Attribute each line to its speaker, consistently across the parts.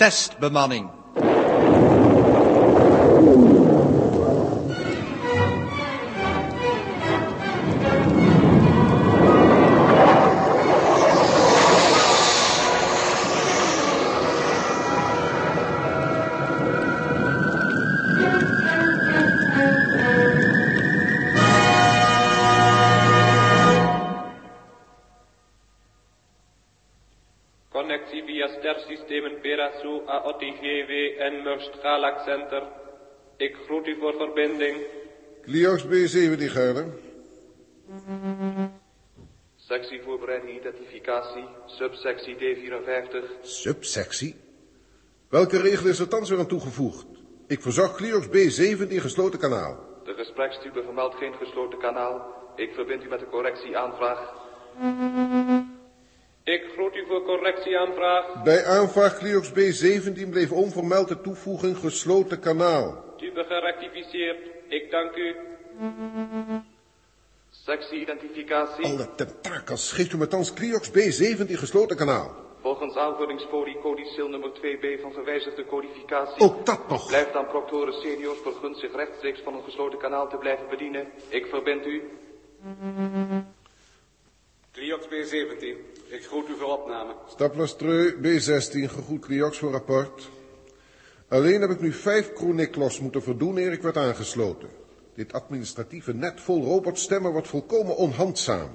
Speaker 1: testbemanning.
Speaker 2: Galax Center. Ik groet u voor verbinding.
Speaker 3: Cliox B17 Gerder.
Speaker 2: Sectie voorbereiding identificatie, subsectie D54.
Speaker 3: Subsectie? Welke regel is er thans weer aan toegevoegd? Ik verzag Cliox B17 gesloten kanaal.
Speaker 2: De gesprekstube vermeldt geen gesloten kanaal. Ik verbind u met de correctieaanvraag. Ik groet u voor correctieaanvraag.
Speaker 3: Bij aanvraag Cliox B17 bleef onvermeld de toevoeging gesloten kanaal.
Speaker 2: Tube gerectificeerd. Ik dank u. Sectie identificatie.
Speaker 3: Alle tentakels, geeft u me thans Cliox B17 gesloten kanaal.
Speaker 2: Volgens aanvullingsfolie codicil nummer 2b van gewijzigde codificatie.
Speaker 3: Ook dat nog.
Speaker 2: Blijft aan proctoren seniors vergund zich rechtstreeks van een gesloten kanaal te blijven bedienen. Ik verbind u.
Speaker 4: Cliox B17, ik groet u voor opname.
Speaker 3: Staplastreu B16, gegoed Cliox voor rapport. Alleen heb ik nu vijf chroniklos moeten verdoen eer ik werd aangesloten. Dit administratieve net vol robotstemmen wordt volkomen onhandzaam.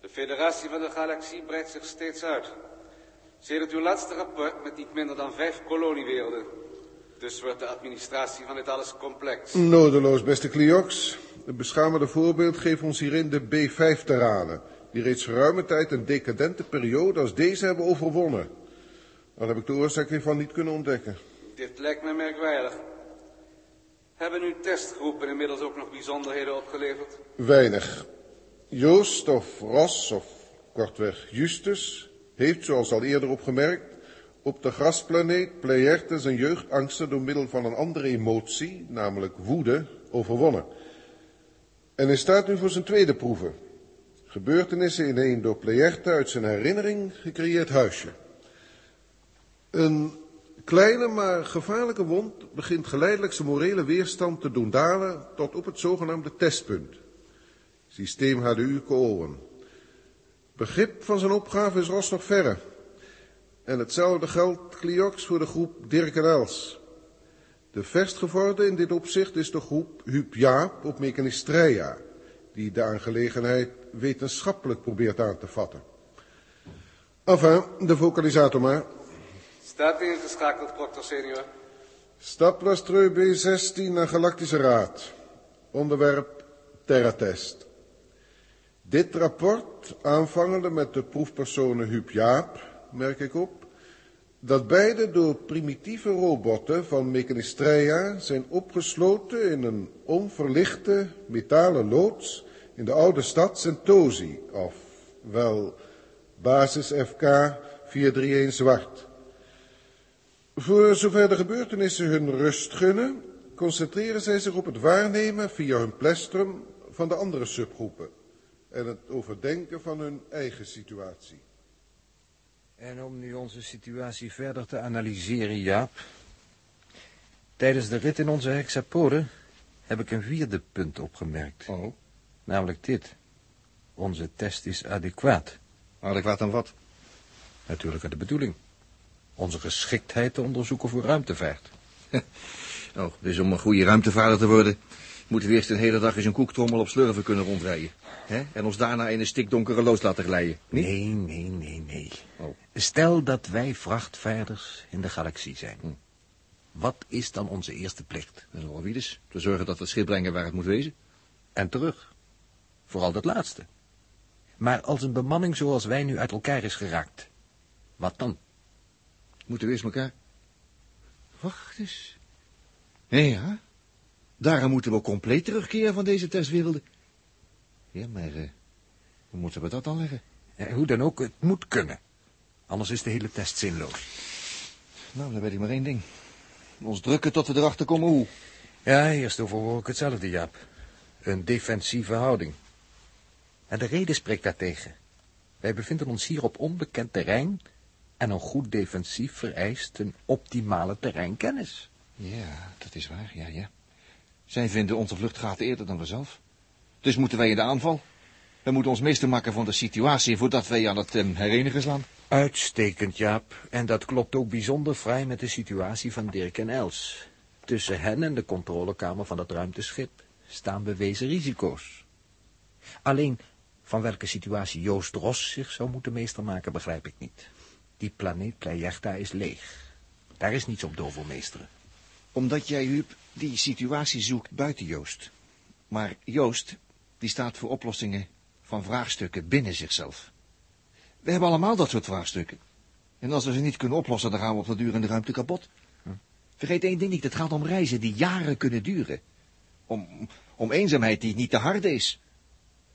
Speaker 4: De federatie van de galaxie breidt zich steeds uit. Sedert uw laatste rapport met niet minder dan vijf koloniewerelden. Dus wordt de administratie van dit alles complex.
Speaker 3: Nodeloos, beste Cliox. Het beschamende voorbeeld geeft ons hierin de B5-terranen, die reeds geruime tijd een decadente periode als deze hebben overwonnen. Daar heb ik de oorzaak hiervan niet kunnen ontdekken.
Speaker 4: Dit lijkt me merkwaardig. Hebben uw testgroepen inmiddels ook nog bijzonderheden opgeleverd?
Speaker 3: Weinig. Joost of Ros of kortweg Justus heeft, zoals al eerder opgemerkt, op de grasplaneet Pleierte zijn jeugdangsten door middel van een andere emotie, namelijk woede, overwonnen. En hij staat nu voor zijn tweede proeven. Gebeurtenissen in een door Pleierte uit zijn herinnering gecreëerd huisje. Een kleine maar gevaarlijke wond begint geleidelijk zijn morele weerstand te doen dalen tot op het zogenaamde testpunt. Systeem HDU Koolwen. Begrip van zijn opgave is Ros nog verre. En hetzelfde geldt Cliox voor de groep Dirk en Els. De verstgevorde in dit opzicht is de groep Huub Jaap op Mechanistreia, die de aangelegenheid wetenschappelijk probeert aan te vatten. Enfin, de vocalisator maar.
Speaker 4: Staat ingeschakeld, proctor senior.
Speaker 3: Staplastreu B16 naar Galactische Raad. Onderwerp Terratest. Dit rapport, aanvangende met de proefpersonen Huub Jaap, merk ik op, dat beide door primitieve robotten van Mechanistreia zijn opgesloten in een onverlichte metalen loods in de oude stad Sentosi, of wel basis FK 431 Zwart. Voor zover de gebeurtenissen hun rust gunnen, concentreren zij zich op het waarnemen via hun plestrum van de andere subgroepen en het overdenken van hun eigen situatie.
Speaker 5: En om nu onze situatie verder te analyseren, Jaap. Tijdens de rit in onze hexapode heb ik een vierde punt opgemerkt.
Speaker 6: Oh,
Speaker 5: Namelijk dit. Onze test is adequaat.
Speaker 6: adequaat aan wat?
Speaker 5: Natuurlijk aan de bedoeling. Onze geschiktheid te onderzoeken voor ruimtevaart.
Speaker 6: Oh, dus om een goede ruimtevaarder te worden... moeten we eerst een hele dag eens een koektrommel op slurven kunnen rondrijden. hè? En ons daarna in een stikdonkere loods laten glijden. Niet?
Speaker 5: Nee, nee, nee, nee.
Speaker 6: Oh.
Speaker 5: Stel dat wij vrachtvaarders in de galaxie zijn.
Speaker 6: Hm.
Speaker 5: Wat is dan onze eerste plicht?
Speaker 6: Wie dus. Te zorgen dat we het schip brengen waar het moet wezen.
Speaker 5: En terug. Vooral dat laatste. Maar als een bemanning zoals wij nu uit elkaar is geraakt. Wat dan?
Speaker 6: Moeten we eerst elkaar... Wacht eens. Nee, ja. Daarom moeten we compleet terugkeren van deze testwerelden. Ja, maar... eh, hoe moeten we dat dan leggen?
Speaker 5: Eh, hoe dan ook, het moet kunnen. Anders is de hele test zinloos.
Speaker 6: Nou, dan weet ik maar één ding. Ons drukken tot we erachter komen hoe.
Speaker 5: Ja, eerst overwoog ik hetzelfde, Jaap. Een defensieve houding. En de reden spreekt daartegen. Wij bevinden ons hier op onbekend terrein... En een goed defensief vereist een optimale terreinkennis.
Speaker 6: Ja, dat is waar, ja, ja. Zij vinden onze vluchtgaten eerder dan we zelf. Dus moeten wij in de aanval. We moeten ons meester maken van de situatie voordat wij aan het um, herenigen slaan.
Speaker 5: Uitstekend, Jaap. En dat klopt ook bijzonder vrij met de situatie van Dirk en Els. Tussen hen en de controlekamer van het ruimteschip staan bewezen risico's. Alleen van welke situatie Joost Ros zich zou moeten meester maken, begrijp ik niet. Die planeet Pleierta is leeg. Daar is niets op door voor meesteren.
Speaker 6: Omdat jij, Huub, die situatie zoekt buiten Joost. Maar Joost, die staat voor oplossingen van vraagstukken binnen zichzelf. We hebben allemaal dat soort vraagstukken. En als we ze niet kunnen oplossen, dan gaan we op de duur in de ruimte kapot. Vergeet één ding niet, het gaat om reizen die jaren kunnen duren. Om, om eenzaamheid die niet te hard is.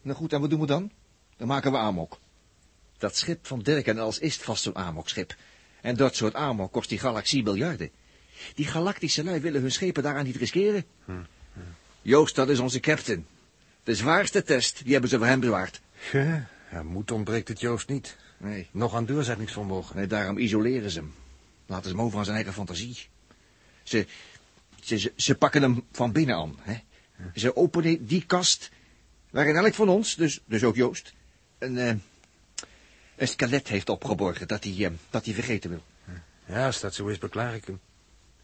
Speaker 6: Nou goed, en wat doen we dan? Dan maken we amok. Dat schip van Dirk en Els is vast zo'n amokschip. En dat soort amok kost die galaxie miljarden. Die galactische lui willen hun schepen daaraan niet riskeren. Joost, dat is onze captain. De zwaarste test, die hebben ze voor hem bewaard.
Speaker 5: Ja, ja, moed ontbreekt het Joost niet.
Speaker 6: Nee,
Speaker 5: Nog aan doorzettingsvermogen.
Speaker 6: nee, daarom isoleren ze hem. Laten ze hem over aan zijn eigen fantasie. Ze, ze, ze, ze pakken hem van binnen aan. Hè? Ze openen die kast waarin elk van ons, dus, dus ook Joost, een, eh, een skelet heeft opgeborgen dat hij, eh, dat hij vergeten wil.
Speaker 5: Ja, als dat zo is, beklaag ik hem.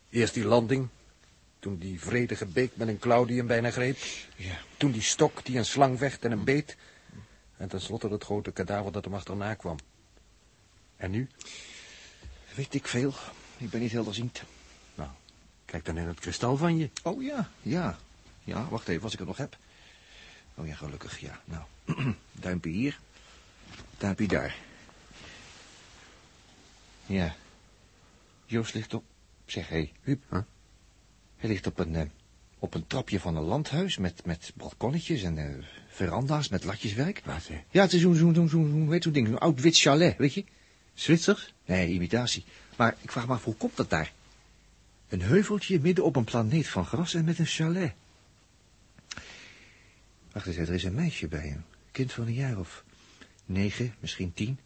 Speaker 5: Eerst die landing, toen die vredige beek met een klauw die hem bijna greep.
Speaker 6: Ja.
Speaker 5: Toen die stok die een slang vecht en hem beet. En tenslotte het grote kadaver dat hem achterna kwam. En nu?
Speaker 6: Weet ik veel. Ik ben niet helderziend.
Speaker 5: Nou, kijk dan in het kristal van je.
Speaker 6: Oh ja, ja. Ja, wacht even, als ik het nog heb. Oh ja, gelukkig, ja. Nou, duimpje hier, duimpje daar. Ja. Joost ligt op... Zeg, hé, hey, Huub.
Speaker 5: Huh?
Speaker 6: Hij ligt op een, eh, op een trapje van een landhuis met, met balkonnetjes en eh, veranda's met latjeswerk.
Speaker 5: Wat, hè?
Speaker 6: Ja, het is zo'n, zo'n, zo'n, zo'n, heet zo'n ding, zo'n oud wit chalet, weet je?
Speaker 5: Zwitsers?
Speaker 6: Nee, imitatie. Maar ik vraag me af, hoe komt dat daar? Een heuveltje midden op een planeet van gras en met een chalet. Wacht eens, er is een meisje bij hem. Kind van een jaar of negen, misschien tien.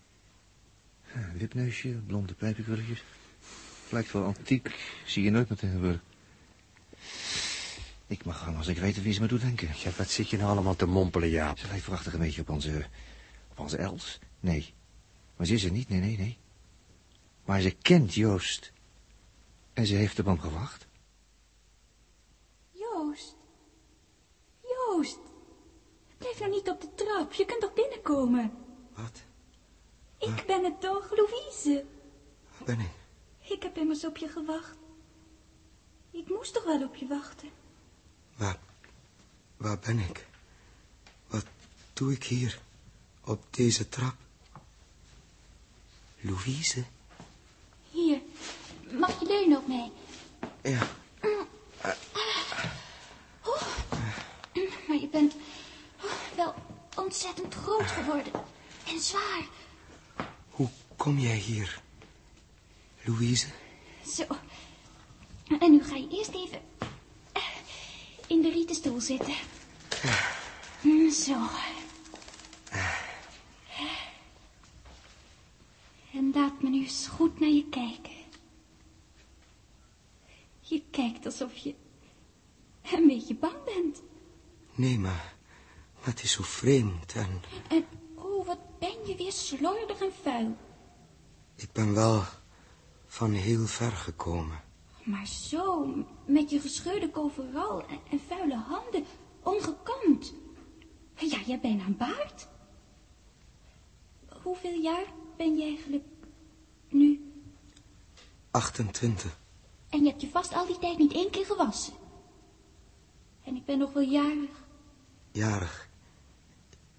Speaker 6: Wipneusje, blonde pijpenkrulletjes. Lijkt wel antiek, zie je nooit meer tegenwoordig. Ik mag gaan als ik weet wie ze me doet denken.
Speaker 5: Ja, wat zit je nou allemaal te mompelen, Jaap?
Speaker 6: Ze lijkt prachtig een beetje op onze... op onze Els. Nee. Maar ze is er niet, nee, nee, nee. Maar ze kent Joost. En ze heeft op hem gewacht.
Speaker 1: Joost. Joost. Blijf nou niet op de trap. Je kunt toch binnenkomen?
Speaker 6: Wat?
Speaker 1: Ik ben het toch, Louise.
Speaker 6: Ben ik?
Speaker 1: Ik heb immers op je gewacht. Ik moest toch wel op je wachten.
Speaker 7: Waar, waar ben ik? Wat doe ik hier, op deze trap? Louise?
Speaker 1: Hier, mag je leunen op mij?
Speaker 7: Ja,
Speaker 1: Maar je bent oh, wel ontzettend groot geworden. En zwaar.
Speaker 7: hoe kom jij hier? Louise?
Speaker 1: Zo. En nu ga je eerst even eh, in de rieten stoel zitten. Mm, Zo. En laat me nu eens goed naar je kijken. Je kijkt alsof je een beetje bang bent.
Speaker 7: Nee, maar, maar het is zo vreemd en
Speaker 1: En oh, wat ben je weer slordig en vuil.
Speaker 7: ik ben wel van heel ver gekomen.
Speaker 1: Maar zo, met je gescheurde coveral en, en vuile handen, ongekamd. Ja, jij bent aan baard. Hoeveel jaar ben je eigenlijk nu?
Speaker 7: 28.
Speaker 1: En je hebt je vast al die tijd niet één keer gewassen. En ik ben nog wel jarig.
Speaker 7: Jarig.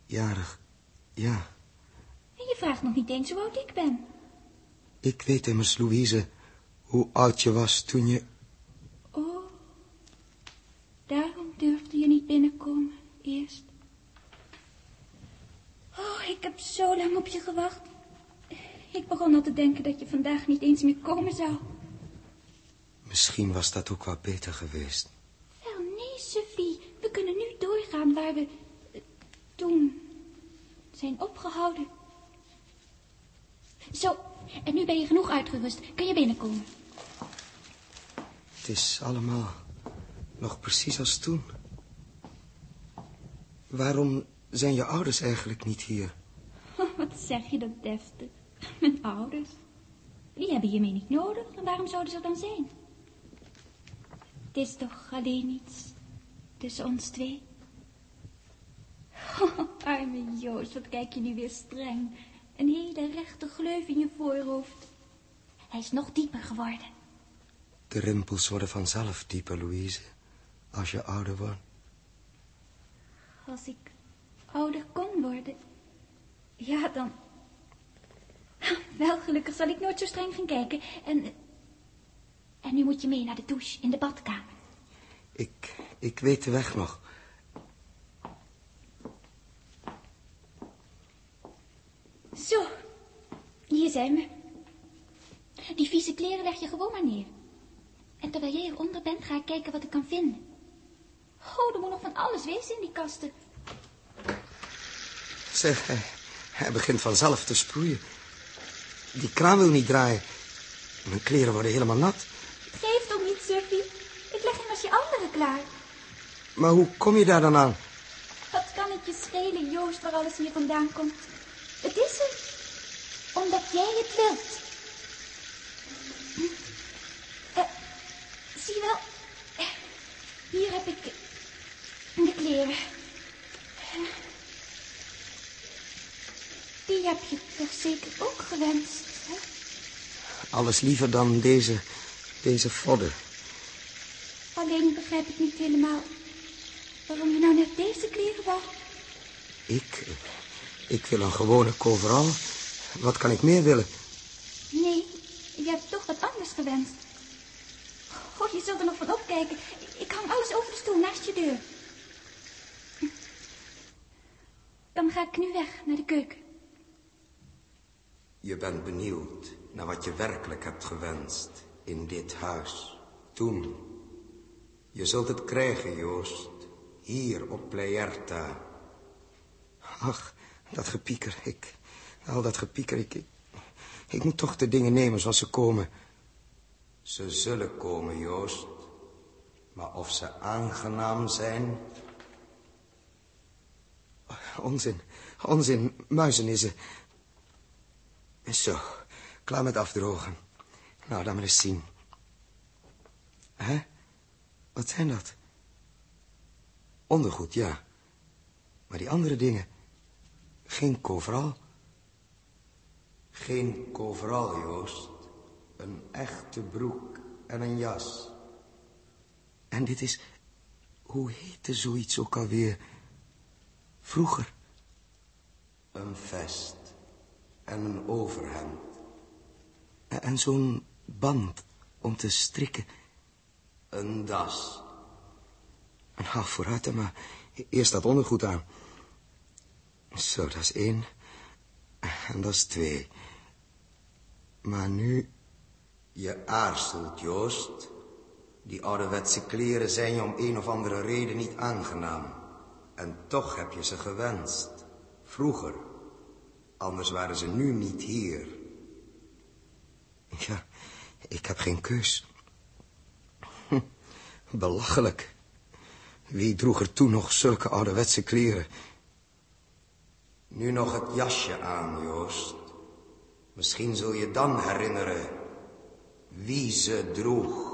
Speaker 7: Jarig. Ja.
Speaker 1: En je vraagt nog niet eens hoe oud ik ben.
Speaker 7: Ik weet immers, Louise, hoe oud je was toen je...
Speaker 1: Oh, daarom durfde je niet binnenkomen, eerst. Oh, ik heb zo lang op je gewacht. Ik begon al te denken dat je vandaag niet eens meer komen zou.
Speaker 7: Misschien was dat ook wel beter geweest.
Speaker 1: Wel, nee, Sophie. We kunnen nu doorgaan waar we toen zijn opgehouden. Zo, En nu ben je genoeg uitgerust. Kun je binnenkomen?
Speaker 7: Het is allemaal nog precies als toen. Waarom zijn je ouders eigenlijk niet hier?
Speaker 1: Wat zeg je dat deftig. Mijn ouders. Die hebben je mee niet nodig. En waarom zouden ze er dan zijn? Het is toch alleen iets tussen ons twee? Oh, arme Joost, wat kijk je nu weer streng. Een hele rechte gleuf in je voorhoofd. Hij is nog dieper geworden.
Speaker 7: De rimpels worden vanzelf dieper, Louise. Als je ouder wordt.
Speaker 1: Als ik ouder kon worden. Ja, dan... Wel, gelukkig zal ik nooit zo streng gaan kijken. En... En nu moet je mee naar de douche in de badkamer.
Speaker 7: Ik, ik weet de weg nog.
Speaker 1: Zo, hier zijn we. Die vieze kleren leg je gewoon maar neer. En terwijl jij eronder bent, ga ik kijken wat ik kan vinden. Oh, er moet nog van alles wezen in die kasten.
Speaker 7: Zeg, hij, hij begint vanzelf te sproeien. Die kraan wil niet draaien. Mijn kleren worden helemaal nat.
Speaker 1: Geef toch niet, Suffie. Ik leg hem als je andere klaar.
Speaker 7: Maar hoe kom je daar dan aan?
Speaker 1: Wat kan het je schelen, Joost, waar alles hier vandaan komt? Het is er. Omdat jij het wilt. Eh, zie je wel? Eh, Hier heb ik de kleren. Die heb je toch zeker ook gewenst, hè?
Speaker 7: Alles liever dan deze, deze vodden.
Speaker 1: Alleen begrijp ik niet helemaal waarom je nou net deze kleren wou.
Speaker 7: Ik, ik wil een gewone coverall. Wat kan ik meer willen?
Speaker 1: Nee, je hebt toch wat anders gewenst. Oh, je zult er nog van opkijken. Ik hang alles over de stoel naast je deur. Dan ga ik nu weg naar de keuken.
Speaker 7: Je bent benieuwd naar wat je werkelijk hebt in dit huis. Toen. Je zult het krijgen, Joost. Hier op Pleierta. Ach, dat gepieker. Ik, al dat gepieker. Ik, ik, ik moet toch de dingen nemen zoals ze komen. Ze zullen komen, Joost. Maar of ze aangenaam zijn... Onzin, onzin, muizenissen. Zo, klaar met afdrogen. Nou, dan maar eens zien. Hè? Wat zijn dat? Ondergoed, ja. Maar die andere dingen... Geen coverall. Geen coverall, Joost. Een echte broek en een jas. En dit is... Hoe heette zoiets ook alweer? Vroeger. Een vest en een overhemd. En zo'n band om te strikken. Een das. Nou, vooruit dan maar. Eerst dat ondergoed aan. Zo, dat is één. En dat is twee. Maar nu... Je aarzelt, Joost. Die ouderwetse kleren zijn je om een of andere reden niet aangenaam. En toch heb je ze gewenst. Vroeger. Anders waren ze nu niet hier. Ja, ik heb geen keus. Belachelijk. Wie droeg er toen nog zulke ouderwetse kleren? Nu nog het jasje aan, Joost. Misschien zul je dan herinneren wie ze droeg.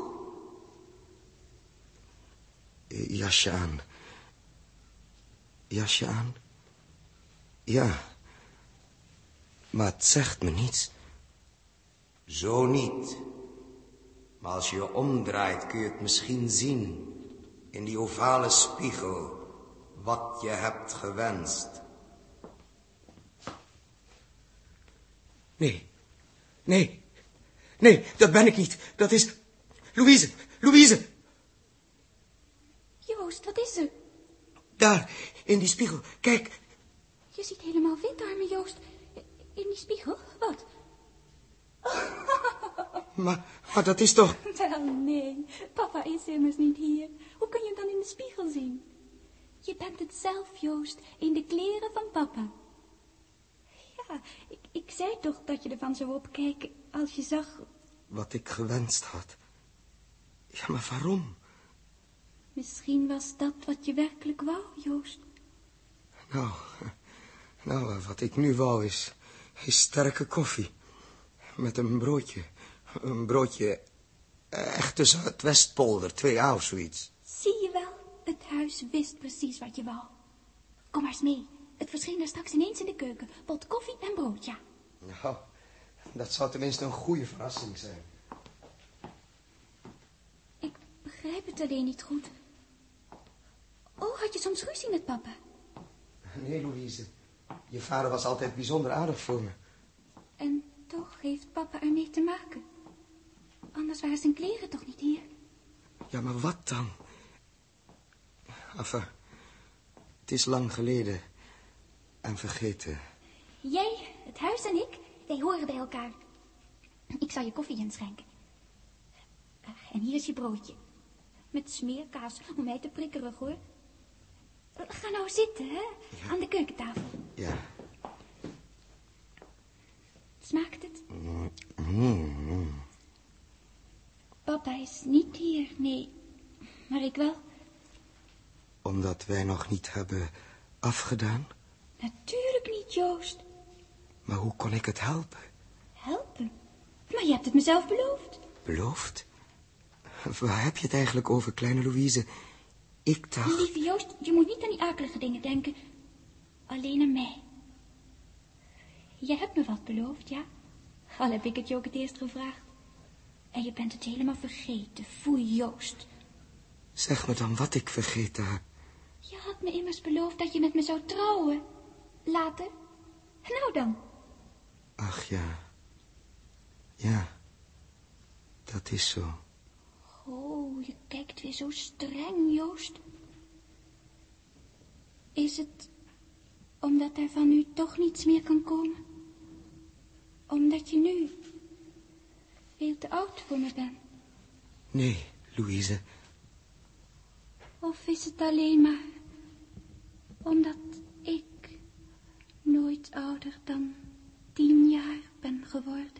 Speaker 7: Jasje aan. Jasje aan? Ja. Maar het zegt me niets. Zo niet. Maar als je je omdraait kun je het misschien zien. In die ovale spiegel. Wat je hebt gewenst. Nee. Nee. Nee, dat ben ik niet. Dat is... Louise. Louise.
Speaker 1: Joost, wat is er?
Speaker 7: Daar, in die spiegel. Kijk.
Speaker 1: Je ziet helemaal wit, arme Joost. In die spiegel? Wat?
Speaker 7: Maar, maar dat is toch...
Speaker 1: Wel, nee. Papa is immers niet hier. Hoe kun je hem dan in de spiegel zien? Je bent het zelf, Joost, in de kleren van papa. Ja, Ja, ik, ik zei toch dat je ervan zou opkijken als je zag...
Speaker 7: Wat ik gewenst had. Ja, maar waarom?
Speaker 1: Misschien was dat wat je werkelijk wou, Joost.
Speaker 7: Nou, nou, wat ik nu wou is, is sterke koffie. Met een broodje. Een broodje echt tussen het Westpolder, 2A of zoiets.
Speaker 1: Zie je wel, het huis wist precies wat je wou. Kom maar eens mee. Het verscheen er straks ineens in de keuken. Pot koffie en brood, ja.
Speaker 7: Nou, dat zou tenminste een goede verrassing zijn.
Speaker 1: Ik begrijp het alleen niet goed. Oh, had je soms ruzie met papa?
Speaker 7: Nee, Louise. Je vader was altijd bijzonder aardig voor me.
Speaker 1: En toch heeft papa ermee te maken. Anders waren zijn kleren toch niet hier?
Speaker 7: Ja, maar wat dan? Enfin, het is lang geleden en vergeten.
Speaker 1: Jij, het huis en ik, wij horen bij elkaar. Ik zal je koffie inschenken. En hier is je broodje. Met smeerkaas, om mij te prikkerig, hoor. Ga nou zitten, hè? Aan de keukentafel.
Speaker 7: Ja.
Speaker 1: Smaakt het?
Speaker 7: Mm.
Speaker 1: Papa is niet hier, nee. Maar ik wel.
Speaker 7: Omdat wij nog niet hebben afgedaan?
Speaker 1: Natuurlijk niet, Joost.
Speaker 7: Maar hoe kon ik het helpen?
Speaker 1: Helpen? Maar je hebt het mezelf beloofd.
Speaker 7: Beloofd? Waar heb je het eigenlijk over, kleine Louise? Ik dacht...
Speaker 1: Lieve Joost, je moet niet aan die akelige dingen denken. Alleen aan mij. Je hebt me wat beloofd, ja? Al heb ik het je ook het eerst gevraagd. En je bent het helemaal vergeten. Foei, Joost.
Speaker 7: Zeg me dan wat ik vergeten heb.
Speaker 1: Je had me immers beloofd dat je met me zou trouwen. Later. Nou dan.
Speaker 7: Ach ja. Ja. Dat is zo.
Speaker 1: Oh, je kijkt weer zo streng, Joost. Is het omdat er van u toch niets meer kan komen? Omdat je nu veel te oud voor me bent?
Speaker 7: Nee, Louise.
Speaker 1: Of is het alleen maar omdat ik nooit ouder dan tien jaar ben geworden?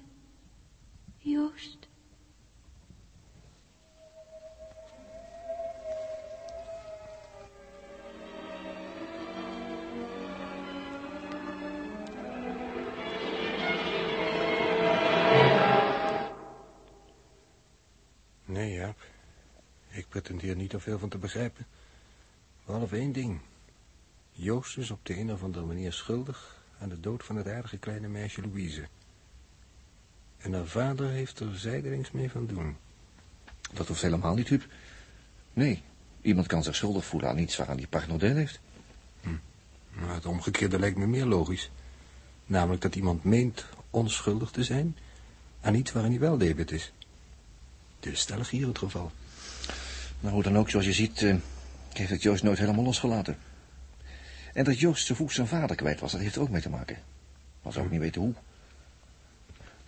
Speaker 5: Ik pretendeer niet er veel van te begrijpen. Behalve één ding. Joost is op de een of andere manier schuldig aan de dood van het aardige kleine meisje Louise. En haar vader heeft er zijdelings mee van doen.
Speaker 6: Dat hoeft helemaal niet, Huub. Nee, iemand kan zich schuldig voelen aan iets waaraan die partner deel heeft.
Speaker 5: Maar het omgekeerde lijkt me meer logisch. Namelijk dat iemand meent onschuldig te zijn aan iets waarin hij wel debet is. Dus stellig hier het geval.
Speaker 6: Nou, hoe dan ook, zoals je ziet, eh, heeft het Joost nooit helemaal losgelaten. En dat Joost zo vroeg zijn vader kwijt was, dat heeft er ook mee te maken. Maar zou ook niet weten hoe.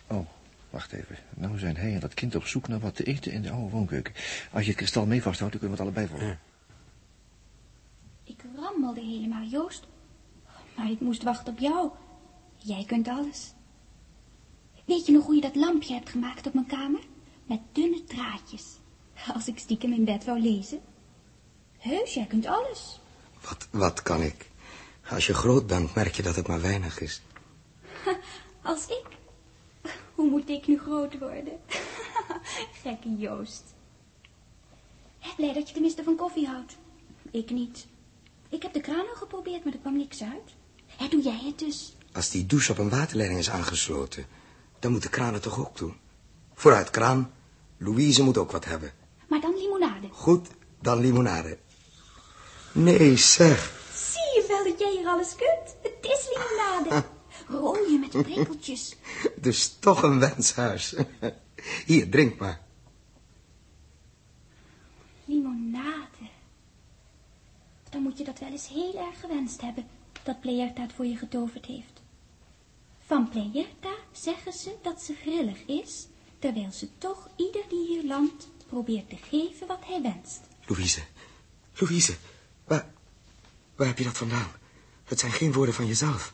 Speaker 6: Oh, wacht even. Nou zijn hij en dat kind op zoek naar wat te eten in de oude woonkeuken. Als je het kristal mee vasthoudt, dan kunnen we het allebei volgen.
Speaker 1: Ik rammelde helemaal, Joost. Maar ik moest wachten op jou. Jij kunt alles. Weet je nog hoe je dat lampje hebt gemaakt op mijn kamer? Met dunne draadjes. Als ik stiekem in bed wou lezen. Heus, jij kunt alles.
Speaker 7: Wat, wat kan ik? Als je groot bent, merk je dat het maar weinig is.
Speaker 1: Als ik? Hoe moet ik nu groot worden? Gekke Joost. Blij dat je tenminste van koffie houdt. Ik niet. Ik heb de kraan al geprobeerd, maar er kwam niks uit. Hè, doe jij het dus?
Speaker 7: Als die douche op een waterleiding is aangesloten, dan moet de kraan het toch ook doen? Vooruit, kraan. Louise moet ook wat hebben.
Speaker 1: Maar dan limonade.
Speaker 7: Goed, dan limonade. Nee, zeg.
Speaker 1: Zie je wel dat jij hier alles kunt? Het is limonade. Rooien met prikkeltjes.
Speaker 7: Dus toch een wenshuis. Hier, drink maar.
Speaker 1: Limonade. Dan moet je dat wel eens heel erg gewenst hebben, dat Pleerta het voor je getoverd heeft. Van Pleerta zeggen ze dat ze grillig is, terwijl ze toch ieder die hier landt probeert te geven wat hij wenst.
Speaker 7: Louise, Louise, waar, waar heb je dat vandaan? Het zijn geen woorden van jezelf.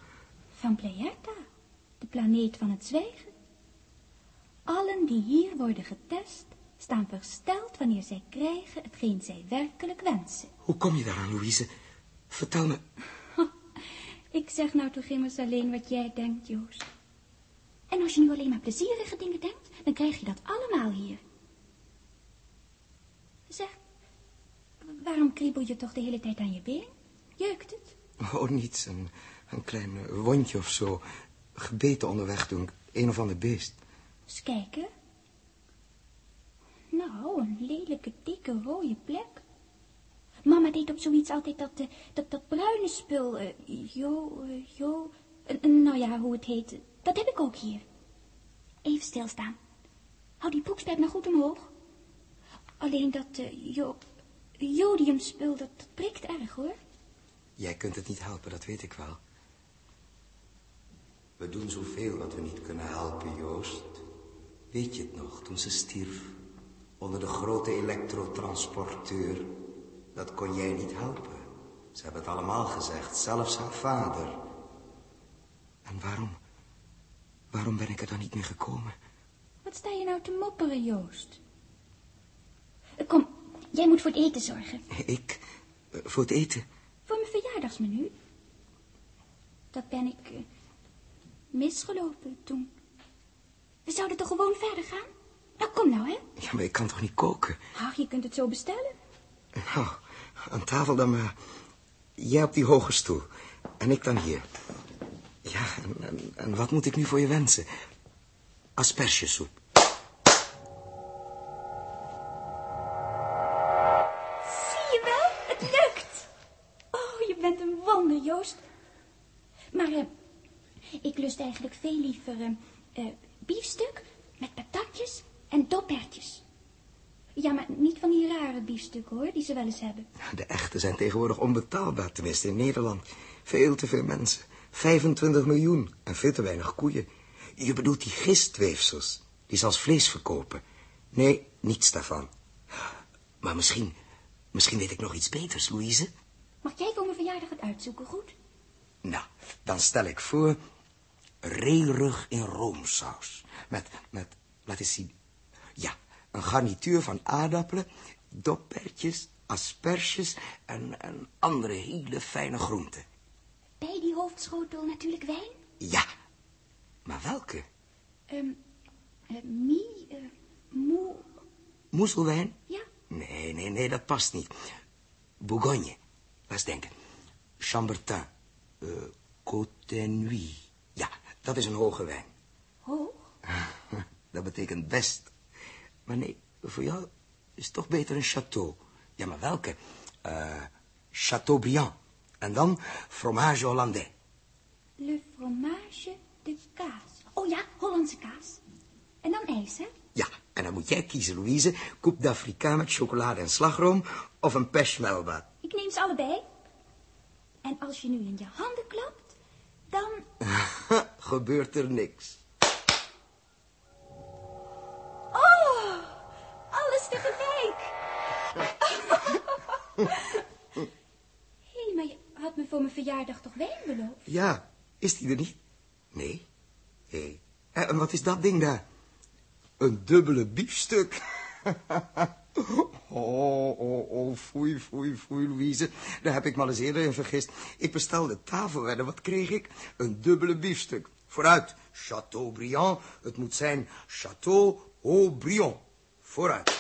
Speaker 1: Van Pleerta? planeet van het zwijgen. Allen die hier worden getest, staan versteld wanneer zij krijgen hetgeen zij werkelijk wensen.
Speaker 7: Hoe kom je daaraan, Louise? Vertel me.
Speaker 1: Ik zeg nou toch immers alleen wat jij denkt, Joost. En als je nu alleen maar plezierige dingen denkt, dan krijg je dat allemaal hier. Zeg, waarom kriebel je toch de hele tijd aan je been? Jeukt het?
Speaker 7: Oh, niets. Een, een klein eh, wondje of zo. Gebeten onderweg toen. Een of ander beest.
Speaker 1: Eens kijken. Nou, een lelijke, dikke, rode plek. Mama deed op zoiets altijd dat, eh, dat, dat bruine spul, eh, jo, jo, nou ja, hoe het heet, dat heb ik ook hier. Even stilstaan. Hou die broekspijp nou goed omhoog. Alleen dat, eh, jo, jodiumspul, dat, dat prikt erg, hoor.
Speaker 7: Jij kunt het niet helpen, dat weet ik wel. We doen zoveel wat we niet kunnen helpen, Joost. Weet je het nog, toen ze stierf? Onder de grote elektrotransporteur. Dat kon jij niet helpen. Ze hebben het allemaal gezegd, zelfs haar vader. En waarom? Waarom ben ik er dan niet meer gekomen?
Speaker 1: Wat sta je nou te mopperen, Joost? Jij moet voor het eten zorgen.
Speaker 7: Ik? eh, Voor het eten?
Speaker 1: Voor mijn verjaardagsmenu. Dat ben ik eh, misgelopen toen. We zouden toch gewoon verder gaan? Nou, kom nou, hè.
Speaker 7: Ja, maar ik kan toch niet koken?
Speaker 1: Ach, je kunt het zo bestellen.
Speaker 7: Nou, aan tafel dan maar. Jij op die hoge stoel. En ik dan hier. Ja, en, en, en wat moet ik nu voor je wensen? Aspergesoep.
Speaker 1: Veel liever eh, biefstuk met patatjes en dopertjes. Ja, maar niet van die rare biefstukken, hoor, die ze wel eens hebben.
Speaker 7: De echte zijn tegenwoordig onbetaalbaar, tenminste in Nederland. Veel te veel mensen. 25 miljoen en veel te weinig koeien. Je bedoelt die gistweefsels, die ze als vlees verkopen. Nee, niets daarvan. Maar misschien, misschien weet ik nog iets beters, Louise.
Speaker 1: Mag jij voor mijn verjaardag het uitzoeken, goed?
Speaker 7: Nou, dan stel ik voor... reerug in roomsaus. Met, met, laat eens zien. Ja, een garnituur van aardappelen, doppertjes, asperges en, en andere hele fijne groenten.
Speaker 1: Bij die hoofdschotel natuurlijk wijn.
Speaker 7: Ja, maar welke?
Speaker 1: Ehm eh, mie, eh, moe,
Speaker 7: Moezelwijn?
Speaker 1: ja.
Speaker 7: Nee, nee, nee, dat past niet. Bourgogne. Laat eens denken. Chambertin. Uh, Côte Nuit. Dat is een hoge wijn.
Speaker 1: Hoog.
Speaker 7: Dat betekent best. Maar nee, voor jou is het toch beter een château. Ja, maar welke? Eh Chateaubriand. En dan fromage hollandais.
Speaker 1: Le fromage de kaas. Oh ja, Hollandse kaas. En dan ijs, hè?
Speaker 7: Ja, en dan moet jij kiezen, Louise. Coupe d'Africain met chocolade en slagroom... of een pêche melba.
Speaker 1: Ik neem ze allebei. En als je nu in je handen klapt, dan...
Speaker 7: Gebeurt er niks.
Speaker 1: Oh, alles tegelijk. Hé, maar je had me voor mijn verjaardag toch wijn beloofd?
Speaker 7: Ja, is die er niet? Nee. Hé, en wat is dat ding daar? Een dubbele biefstuk. Oh, oh, oh, foei, foei, foei, Louise. Daar heb ik me al eens eerder in vergist. Ik bestelde tafelwedden. Wat kreeg ik? Een dubbele biefstuk. Vooruit, Chateaubriand. Het moet zijn Chateau Aubriand. Vooruit.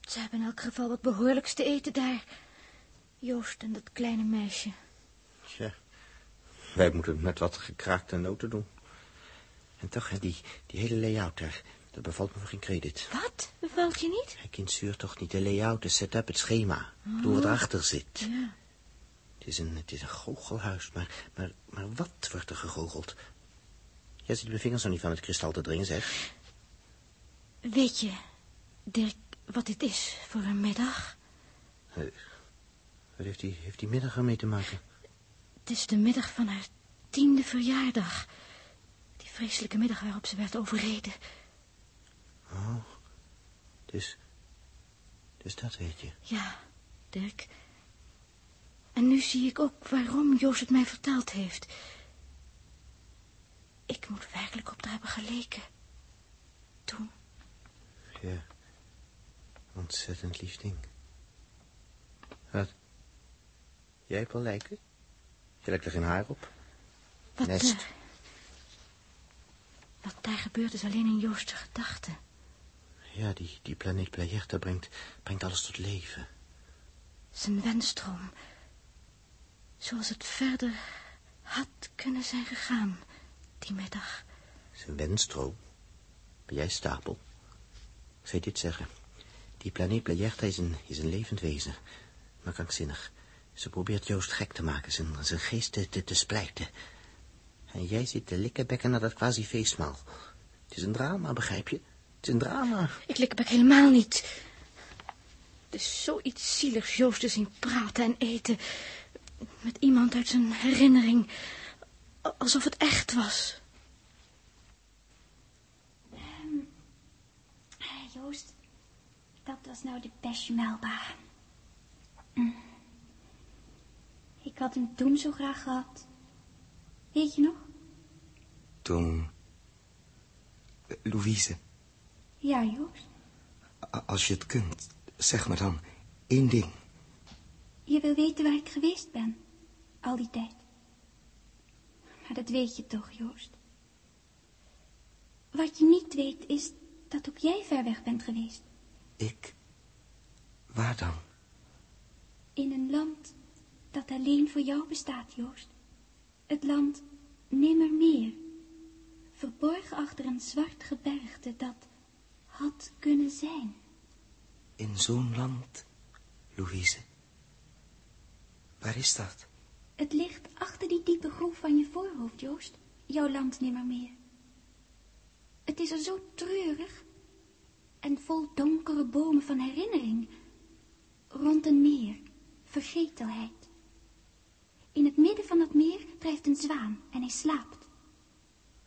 Speaker 8: Ze hebben in elk geval wat behoorlijks te eten daar. Joost en dat kleine meisje.
Speaker 5: Tja, wij moeten het met wat gekraakte noten doen. En toch, die, die hele layout daar, dat bevalt me voor geen credit.
Speaker 8: Wat? Bevalt je niet?
Speaker 5: Hij kind zuurt toch niet de layout, de setup, het schema. Ik bedoel wat erachter zit.
Speaker 8: Ja.
Speaker 5: Het is een, het is een goochelhuis, maar, maar, maar wat wordt er gegoocheld? Jij ziet mijn vingers nog niet van het kristal te dringen, zeg.
Speaker 8: Weet je, Dirk, wat dit is voor een middag?
Speaker 5: Wat heeft die, heeft die middag ermee te maken?
Speaker 8: Het is de middag van haar tiende verjaardag. Die vreselijke middag waarop ze werd overreden.
Speaker 5: Oh, dus,
Speaker 7: Dus dat weet je.
Speaker 8: Ja, Dirk. En nu zie ik ook waarom Joost het mij verteld heeft. Ik moet werkelijk op haar hebben geleken. Toen.
Speaker 7: Ja. Ontzettend lief ding. Wat? Jij hebt wel lijken? Je lijkt er geen haar op.
Speaker 8: Wat,
Speaker 7: Nest.
Speaker 8: eh, wat daar gebeurt is alleen in Joost' gedachten.
Speaker 7: Ja, die, die planeet Playerta brengt, brengt alles tot leven.
Speaker 8: Zijn wenstroom. Zoals het verder had kunnen zijn gegaan die middag.
Speaker 7: Zijn wenstroom. Ben jij stapel? Ik zou dit zeggen. Die planeet Playerta is een, is een levend wezen. Maar krankzinnig. Ze probeert Joost gek te maken, zijn, zijn geest te, te, te splijten. En jij zit te likkenbekken naar dat quasi feestmaal. Het is een drama, begrijp je? Het is een drama.
Speaker 8: Ik likbek helemaal niet. Het is zoiets zieligs Joost te zien praten en eten. Met iemand uit zijn herinnering. Alsof het echt was.
Speaker 1: Eh, Joost, dat was nou de beste Melba. Mm. Ik had hem toen zo graag gehad. Weet je nog?
Speaker 7: Toen... eh, Louise,
Speaker 1: Ja, Joost.
Speaker 7: als je het kunt, zeg me dan één ding.
Speaker 1: Je wil weten waar ik geweest ben. Al die tijd. Maar dat weet je toch, Joost. Wat je niet weet is dat ook jij ver weg bent geweest.
Speaker 7: Ik? Waar dan?
Speaker 1: In een land dat alleen voor jou bestaat, Joost. Het land Nimmermeer. Verborgen achter een zwart gebergte dat had kunnen zijn.
Speaker 7: In zo'n land, Louise. Waar is dat?
Speaker 1: Het ligt achter die diepe groef van je voorhoofd, Joost. Jouw land Nimmermeer. Het is er zo treurig en vol donkere bomen van herinnering. Rond een meer, vergetelheid. In het midden van het meer drijft een zwaan en hij slaapt.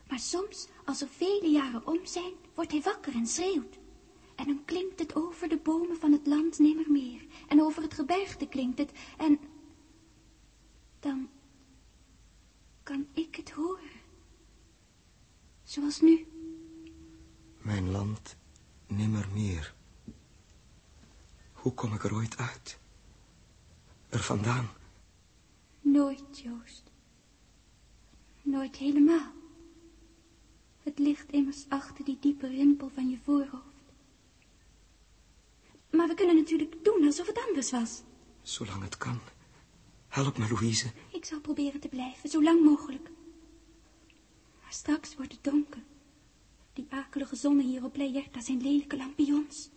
Speaker 1: Maar soms, als er vele jaren om zijn, wordt hij wakker en schreeuwt. En dan klinkt het over de bomen van het land Nimmermeer. En over het gebergte klinkt het. En dan kan ik het horen. Zoals nu.
Speaker 7: Mijn land nimmer meer. Hoe kom ik er ooit uit? Er vandaan.
Speaker 1: Nooit, Joost. Nooit helemaal. Het ligt immers achter die diepe rimpel van je voorhoofd. Maar we kunnen natuurlijk doen alsof het anders was.
Speaker 7: Zolang het kan. Help me, Louise.
Speaker 1: Ik zal proberen te blijven, zo lang mogelijk. Maar straks wordt het donker. Die akelige zonnen hier op Playerta zijn lelijke lampions.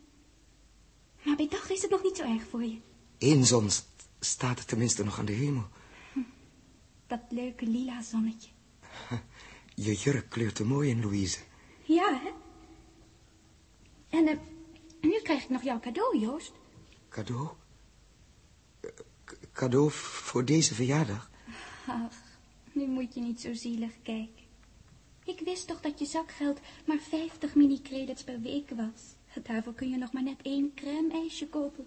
Speaker 1: Maar bij dag is het nog niet zo erg voor je.
Speaker 7: Eén zon st- staat er tenminste nog aan de hemel.
Speaker 1: Dat leuke lila zonnetje.
Speaker 7: Je jurk kleurt er mooi in, Louise.
Speaker 1: Ja, hè? En eh, nu krijg ik nog jouw cadeau, Joost.
Speaker 7: Cadeau? Eh, k- cadeau voor deze verjaardag?
Speaker 1: Ach, nu moet je niet zo zielig kijken. Ik wist toch dat je zakgeld maar 50 mini-credits per week was. Daarvoor kun je nog maar net één crème-ijsje kopen.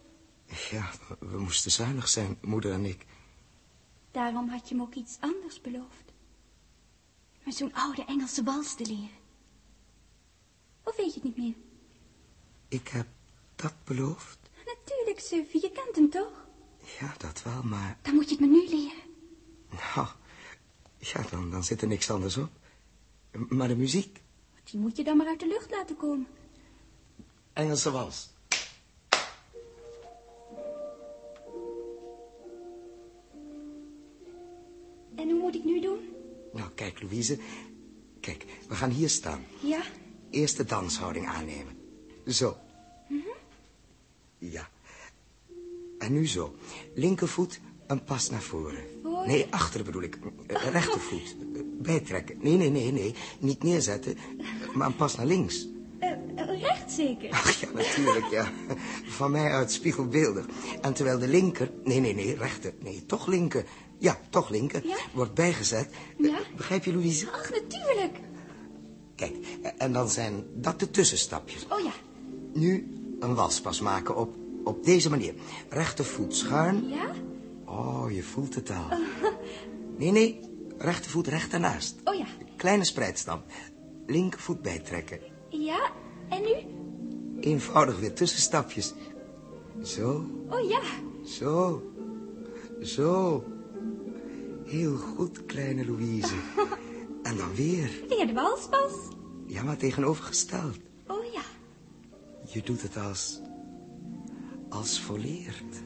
Speaker 7: Ja, we moesten zuinig zijn, moeder en ik.
Speaker 1: Daarom had je me ook iets anders beloofd. Maar zo'n oude Engelse wals te leren. Of weet je het niet meer?
Speaker 7: Ik heb dat beloofd.
Speaker 1: Natuurlijk, Suffie, je kent hem toch?
Speaker 7: Ja, dat wel, maar...
Speaker 1: Dan moet je het me nu leren.
Speaker 7: Nou, ja, dan, dan zit er niks anders op. Maar de muziek?
Speaker 1: Die moet je dan maar uit de lucht laten komen.
Speaker 7: Engelse wals.
Speaker 1: Nu doen?
Speaker 7: Nou, kijk, Louise. Kijk, we gaan hier staan.
Speaker 1: Ja?
Speaker 7: Eerst de danshouding aannemen. Zo. Ja. En nu zo. Linkervoet een pas naar voren. Nee, achter bedoel ik. Rechtervoet. Bijtrekken. Nee, nee, nee, nee. Niet neerzetten, maar een pas naar links.
Speaker 1: Zeker.
Speaker 7: Ach ja, natuurlijk, ja. Van mij uit spiegelbeeldig. En terwijl de linker... Nee, nee, nee, rechter. Nee, toch linker. Ja, toch linker.
Speaker 1: Ja?
Speaker 7: Wordt bijgezet. Eh,
Speaker 1: Ja?
Speaker 7: Begrijp je, Louise?
Speaker 1: Ach, natuurlijk.
Speaker 7: Kijk, eh, en dan zijn dat de tussenstapjes.
Speaker 1: Oh ja.
Speaker 7: Nu een walspas maken op Op deze manier. Rechtervoet schuin.
Speaker 1: Ja?
Speaker 7: Oh, je voelt het al. Nee, nee. Rechtervoet recht ernaast.
Speaker 1: Oh ja.
Speaker 7: Kleine spreidstam. Linkervoet bijtrekken.
Speaker 1: Ja, en nu?
Speaker 7: Eenvoudig weer tussenstapjes. Zo,
Speaker 1: Oh ja.
Speaker 7: zo, zo. Heel goed, kleine Louise. En dan weer.
Speaker 1: Weer de walspas.
Speaker 7: Ja, maar tegenovergesteld.
Speaker 1: Oh ja.
Speaker 7: Je doet het als... als volleerd.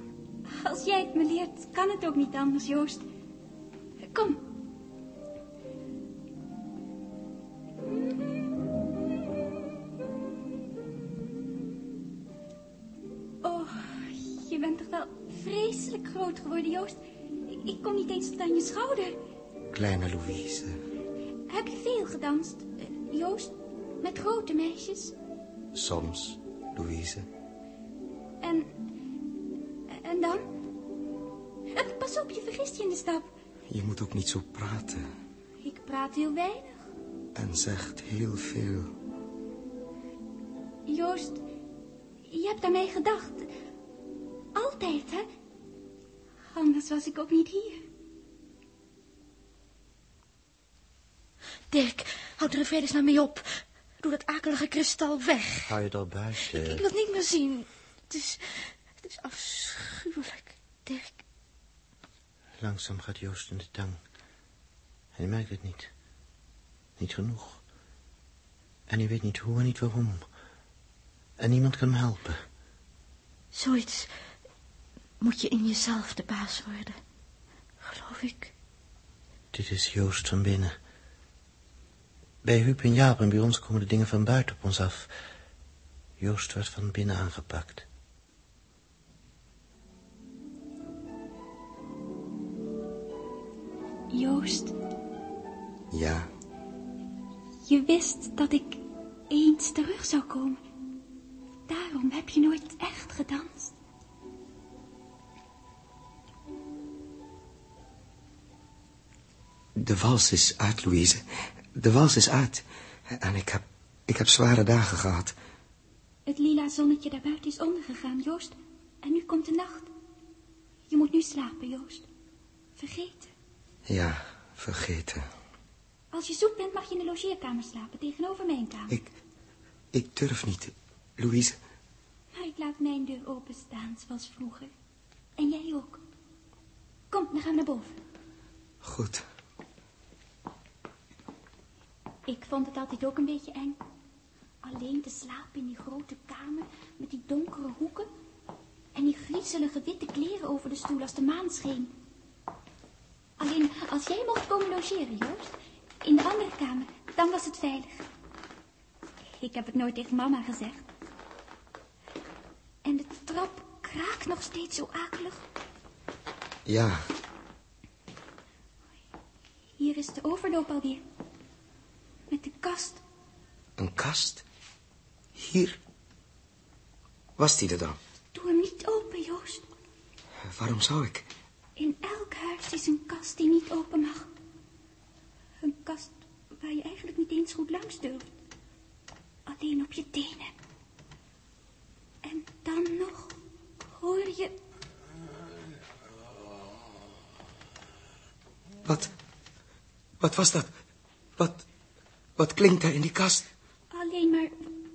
Speaker 1: Als jij het me leert, kan het ook niet anders, Joost. Kom. Geworden, Joost. Ik, ik kom niet eens tot aan je schouder.
Speaker 7: Kleine Louise.
Speaker 1: Heb je veel gedanst, eh, Joost? Met grote meisjes?
Speaker 7: Soms, Louise.
Speaker 1: En... En dan? Eh, Pas op, je vergist je in de stap.
Speaker 7: Je moet ook niet zo praten.
Speaker 1: Ik praat heel weinig.
Speaker 7: En zegt heel veel.
Speaker 1: Joost, je hebt aan mij gedacht. Altijd, hè? Anders was ik ook niet hier.
Speaker 8: Dirk, houd er in vredesnaam mee op. Doe dat akelige kristal weg.
Speaker 5: Hou je er buiten?
Speaker 8: Ik wil het niet meer zien. Het is, het is afschuwelijk, Dirk.
Speaker 5: Langzaam gaat Joost in de tang. En hij merkt het niet. Niet genoeg. En hij weet niet hoe en niet waarom. En niemand kan hem helpen.
Speaker 8: Zoiets moet je in jezelf de baas worden. Geloof ik.
Speaker 5: Dit is Joost van binnen. Bij Huub en Jaap en bij ons komen de dingen van buiten op ons af. Joost wordt van binnen aangepakt.
Speaker 1: Joost,
Speaker 7: Ja,
Speaker 1: je wist dat ik eens terug zou komen. Daarom heb je nooit echt gedanst.
Speaker 7: De wals is uit, Louise. De wals is uit. En ik heb, ik heb zware dagen gehad.
Speaker 1: Het lila zonnetje daarbuiten is ondergegaan, Joost. En nu komt de nacht. Je moet nu slapen, Joost. Vergeten.
Speaker 7: Ja, vergeten.
Speaker 1: Als je zoet bent, mag je in de logeerkamer slapen, tegenover mijn kamer.
Speaker 7: Ik, ik durf niet, Louise.
Speaker 1: Maar ik laat mijn deur openstaan, zoals vroeger. En jij ook. Kom, dan gaan we naar boven.
Speaker 7: Goed.
Speaker 1: Ik vond het altijd ook een beetje eng. Alleen te slapen in die grote kamer met die donkere hoeken. En die griezelige witte kleren over de stoel als de maan scheen. Alleen als jij mocht komen logeren, Joost, in de andere kamer, dan was het veilig. Ik heb het nooit tegen mama gezegd. En de trap kraakt nog steeds zo akelig.
Speaker 7: Ja,
Speaker 1: Hier is de overloop alweer. Kast.
Speaker 7: een kast. Hier. Was die er dan?
Speaker 1: Doe hem niet open, Joost.
Speaker 7: Waarom zou ik?
Speaker 1: In elk huis is een kast die niet open mag. Een kast waar je eigenlijk niet eens goed langs durft. Alleen op je tenen. En dan nog hoor je...
Speaker 7: Wat? Wat was dat? Wat? Wat klinkt daar in die kast?
Speaker 1: alleen maar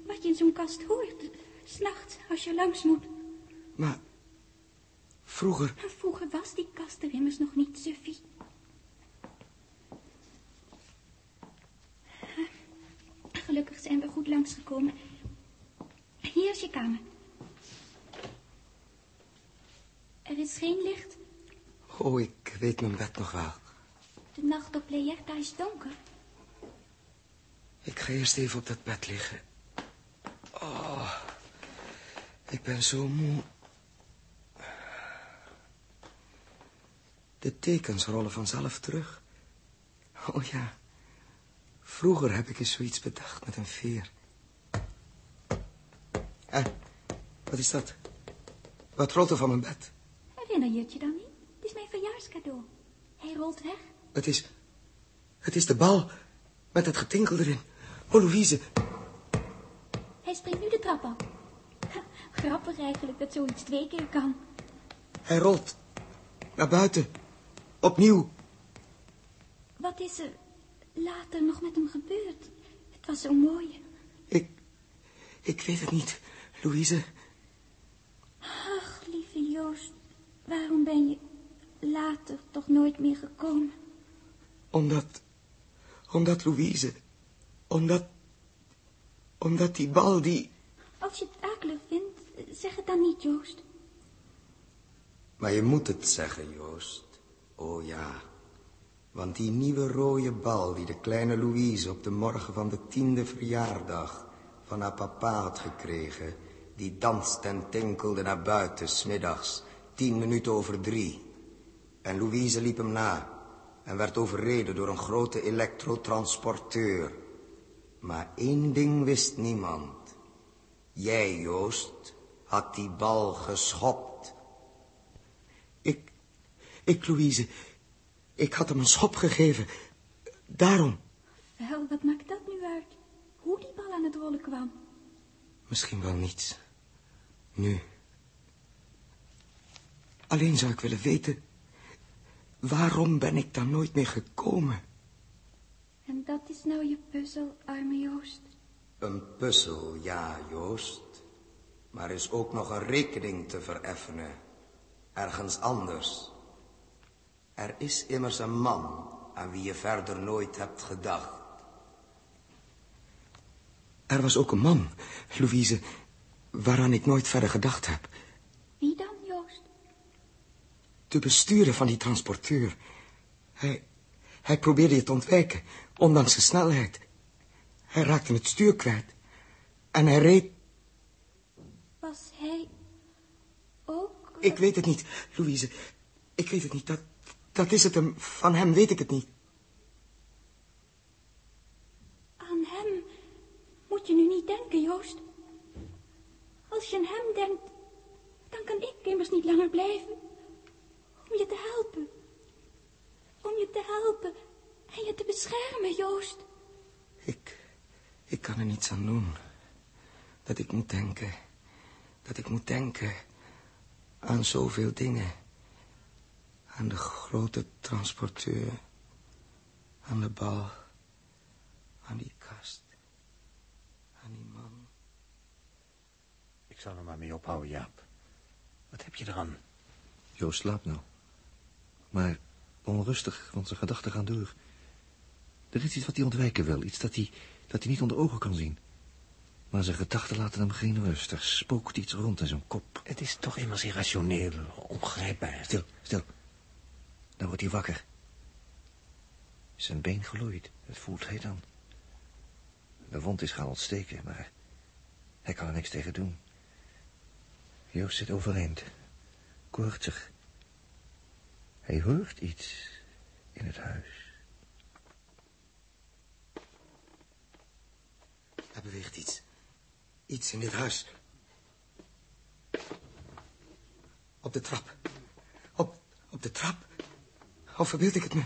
Speaker 1: wat je in zo'n kast hoort. S'nachts als je langs moet.
Speaker 7: Maar vroeger,
Speaker 1: Maar vroeger was die kast er immers nog niet, Suffie. Gelukkig zijn we goed langsgekomen. Hier is je kamer. Er is geen licht.
Speaker 7: oh, ik weet mijn bed nog wel.
Speaker 1: De nacht op Leerta is donker.
Speaker 7: Ik ga eerst even op dat bed liggen. Oh, ik ben zo moe. De tekens rollen vanzelf terug. Oh ja, vroeger heb ik eens zoiets bedacht met een veer. Eh, wat is dat? Wat rolt er van mijn bed?
Speaker 1: Herinner je het je dan niet? Het is mijn verjaarscadeau. Hij rolt weg.
Speaker 7: Het is, het is de bal met het getinkel erin. Oh, Louise,
Speaker 1: Hij springt nu de trap af. Grappig eigenlijk dat zoiets twee keer kan.
Speaker 7: Hij rolt. Naar buiten. Opnieuw.
Speaker 1: Wat is er later nog met hem gebeurd? Het was zo mooi.
Speaker 7: Ik... Ik weet het niet, Louise.
Speaker 1: Ach, lieve Joost, waarom ben je later toch nooit meer gekomen?
Speaker 7: Omdat... Omdat Louise... Omdat... Omdat die bal die...
Speaker 1: Als je het akelig vindt, zeg het dan niet, Joost.
Speaker 7: Maar je moet het zeggen, Joost. Oh ja. Want die nieuwe rode bal die de kleine Louise op de morgen van de tiende verjaardag van haar papa had gekregen, die danste en tinkelde naar buiten, smiddags, tien minuten over drie. En Louise liep hem na en werd overreden door een grote elektrotransporteur. Maar één ding wist niemand. Jij, Joost, had die bal geschopt. Ik, ik, Louise, ik had hem een schop gegeven. Daarom.
Speaker 1: Wel, wat maakt dat nu uit? Hoe die bal aan het rollen kwam?
Speaker 7: Misschien wel niets. Nu. Alleen zou ik willen weten... waarom ben ik daar nooit meer gekomen?
Speaker 1: En dat is nou je puzzel, arme Joost.
Speaker 7: Een puzzel, ja, Joost. Maar er is ook nog een rekening te vereffenen. Ergens anders. Er is immers een man aan wie je verder nooit hebt gedacht. Er was ook een man, Louise, waaraan ik nooit verder gedacht heb.
Speaker 1: Wie dan, Joost?
Speaker 7: De bestuurder van die transporteur. Hij, hij probeerde je te ontwijken, ondanks de snelheid. Hij raakte het stuur kwijt. En hij reed...
Speaker 1: Was hij ook...
Speaker 7: Ik weet het niet, Louise. Ik weet het niet. Dat, dat is het hem. Van hem weet ik het niet.
Speaker 1: Aan hem moet je nu niet denken, Joost. Als je aan hem denkt, dan kan ik immers niet langer blijven. Om je te helpen. Om je te helpen en je te beschermen, Joost.
Speaker 7: Ik, ik kan er niets aan doen. Dat ik moet denken. Dat ik moet denken aan zoveel dingen. Aan de grote transporteur. Aan de bal. Aan die kast. Aan die man.
Speaker 5: Ik zal er maar mee ophouden, Jaap. Wat heb je eraan?
Speaker 6: Joost slaapt nou. Maar onrustig, want zijn gedachten gaan door. Er is iets wat hij ontwijken wil, iets dat hij, dat hij niet onder ogen kan zien. Maar zijn gedachten laten hem geen rust. Er spookt iets rond in zijn kop.
Speaker 5: Het is toch immers irrationeel, ongrijpbaar.
Speaker 6: Stil, stil. Dan wordt hij wakker. Zijn been gloeit. Het voelt heet aan. De wond is gaan ontsteken, maar hij kan er niks tegen doen. Joost zit overeind. Koortsig. Hij hoort iets in het huis.
Speaker 7: Er beweegt iets. Iets in dit huis. Op de trap. Op, op de trap. Of verbeeld ik het me?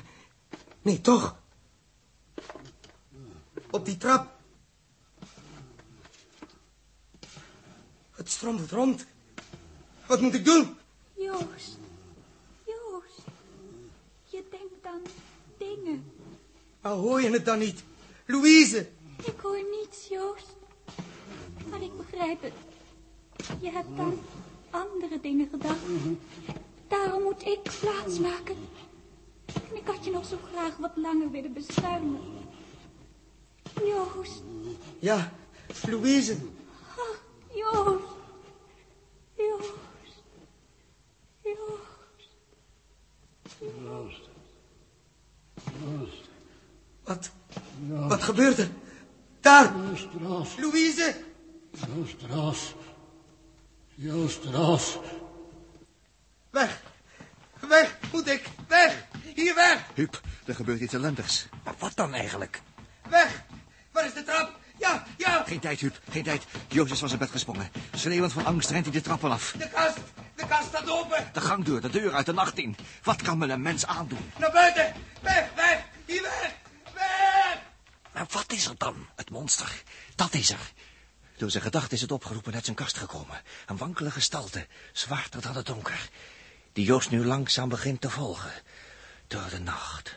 Speaker 7: Nee, toch. Op die trap. Het strompelt rond. Wat moet ik doen?
Speaker 1: Joost. Joost. Je denkt aan dingen.
Speaker 7: Maar hoor je het dan niet? Louise!
Speaker 1: Ik hoor niets, Joost. Maar ik begrijp het. Je hebt aan andere dingen gedacht. Daarom moet ik plaatsmaken. En ik had je nog zo graag wat langer willen beschermen. Joost.
Speaker 7: Ja, Louise.
Speaker 1: Ach, Joost. Joost. Joost.
Speaker 9: Joost. Joost.
Speaker 7: Wat? Wat gebeurt er? Daar!
Speaker 9: Joost Ras.
Speaker 7: Louise!
Speaker 9: Joost Ras.
Speaker 7: Weg! Weg moet ik! Weg! Hier weg!
Speaker 6: Huub, er gebeurt iets ellendigs.
Speaker 5: Maar wat dan eigenlijk?
Speaker 7: Weg! Waar is de trap? Ja, ja!
Speaker 6: Geen tijd, Huub, geen tijd. Joost is van zijn bed gesprongen. Schreeuwend van angst rent hij de trappen af.
Speaker 7: De kast! De kast staat open!
Speaker 6: De gangdeur, de deur uit de nacht in. Wat kan men een mens aandoen?
Speaker 7: Naar buiten! Weg, weg! Hier weg! Weg!
Speaker 5: Maar wat is er dan? Het monster. Dat is er.
Speaker 6: Door zijn gedachte is het opgeroepen uit zijn kast gekomen. Een wankele gestalte, zwarter dan het donker. Die Joost nu langzaam begint te volgen. Door de nacht.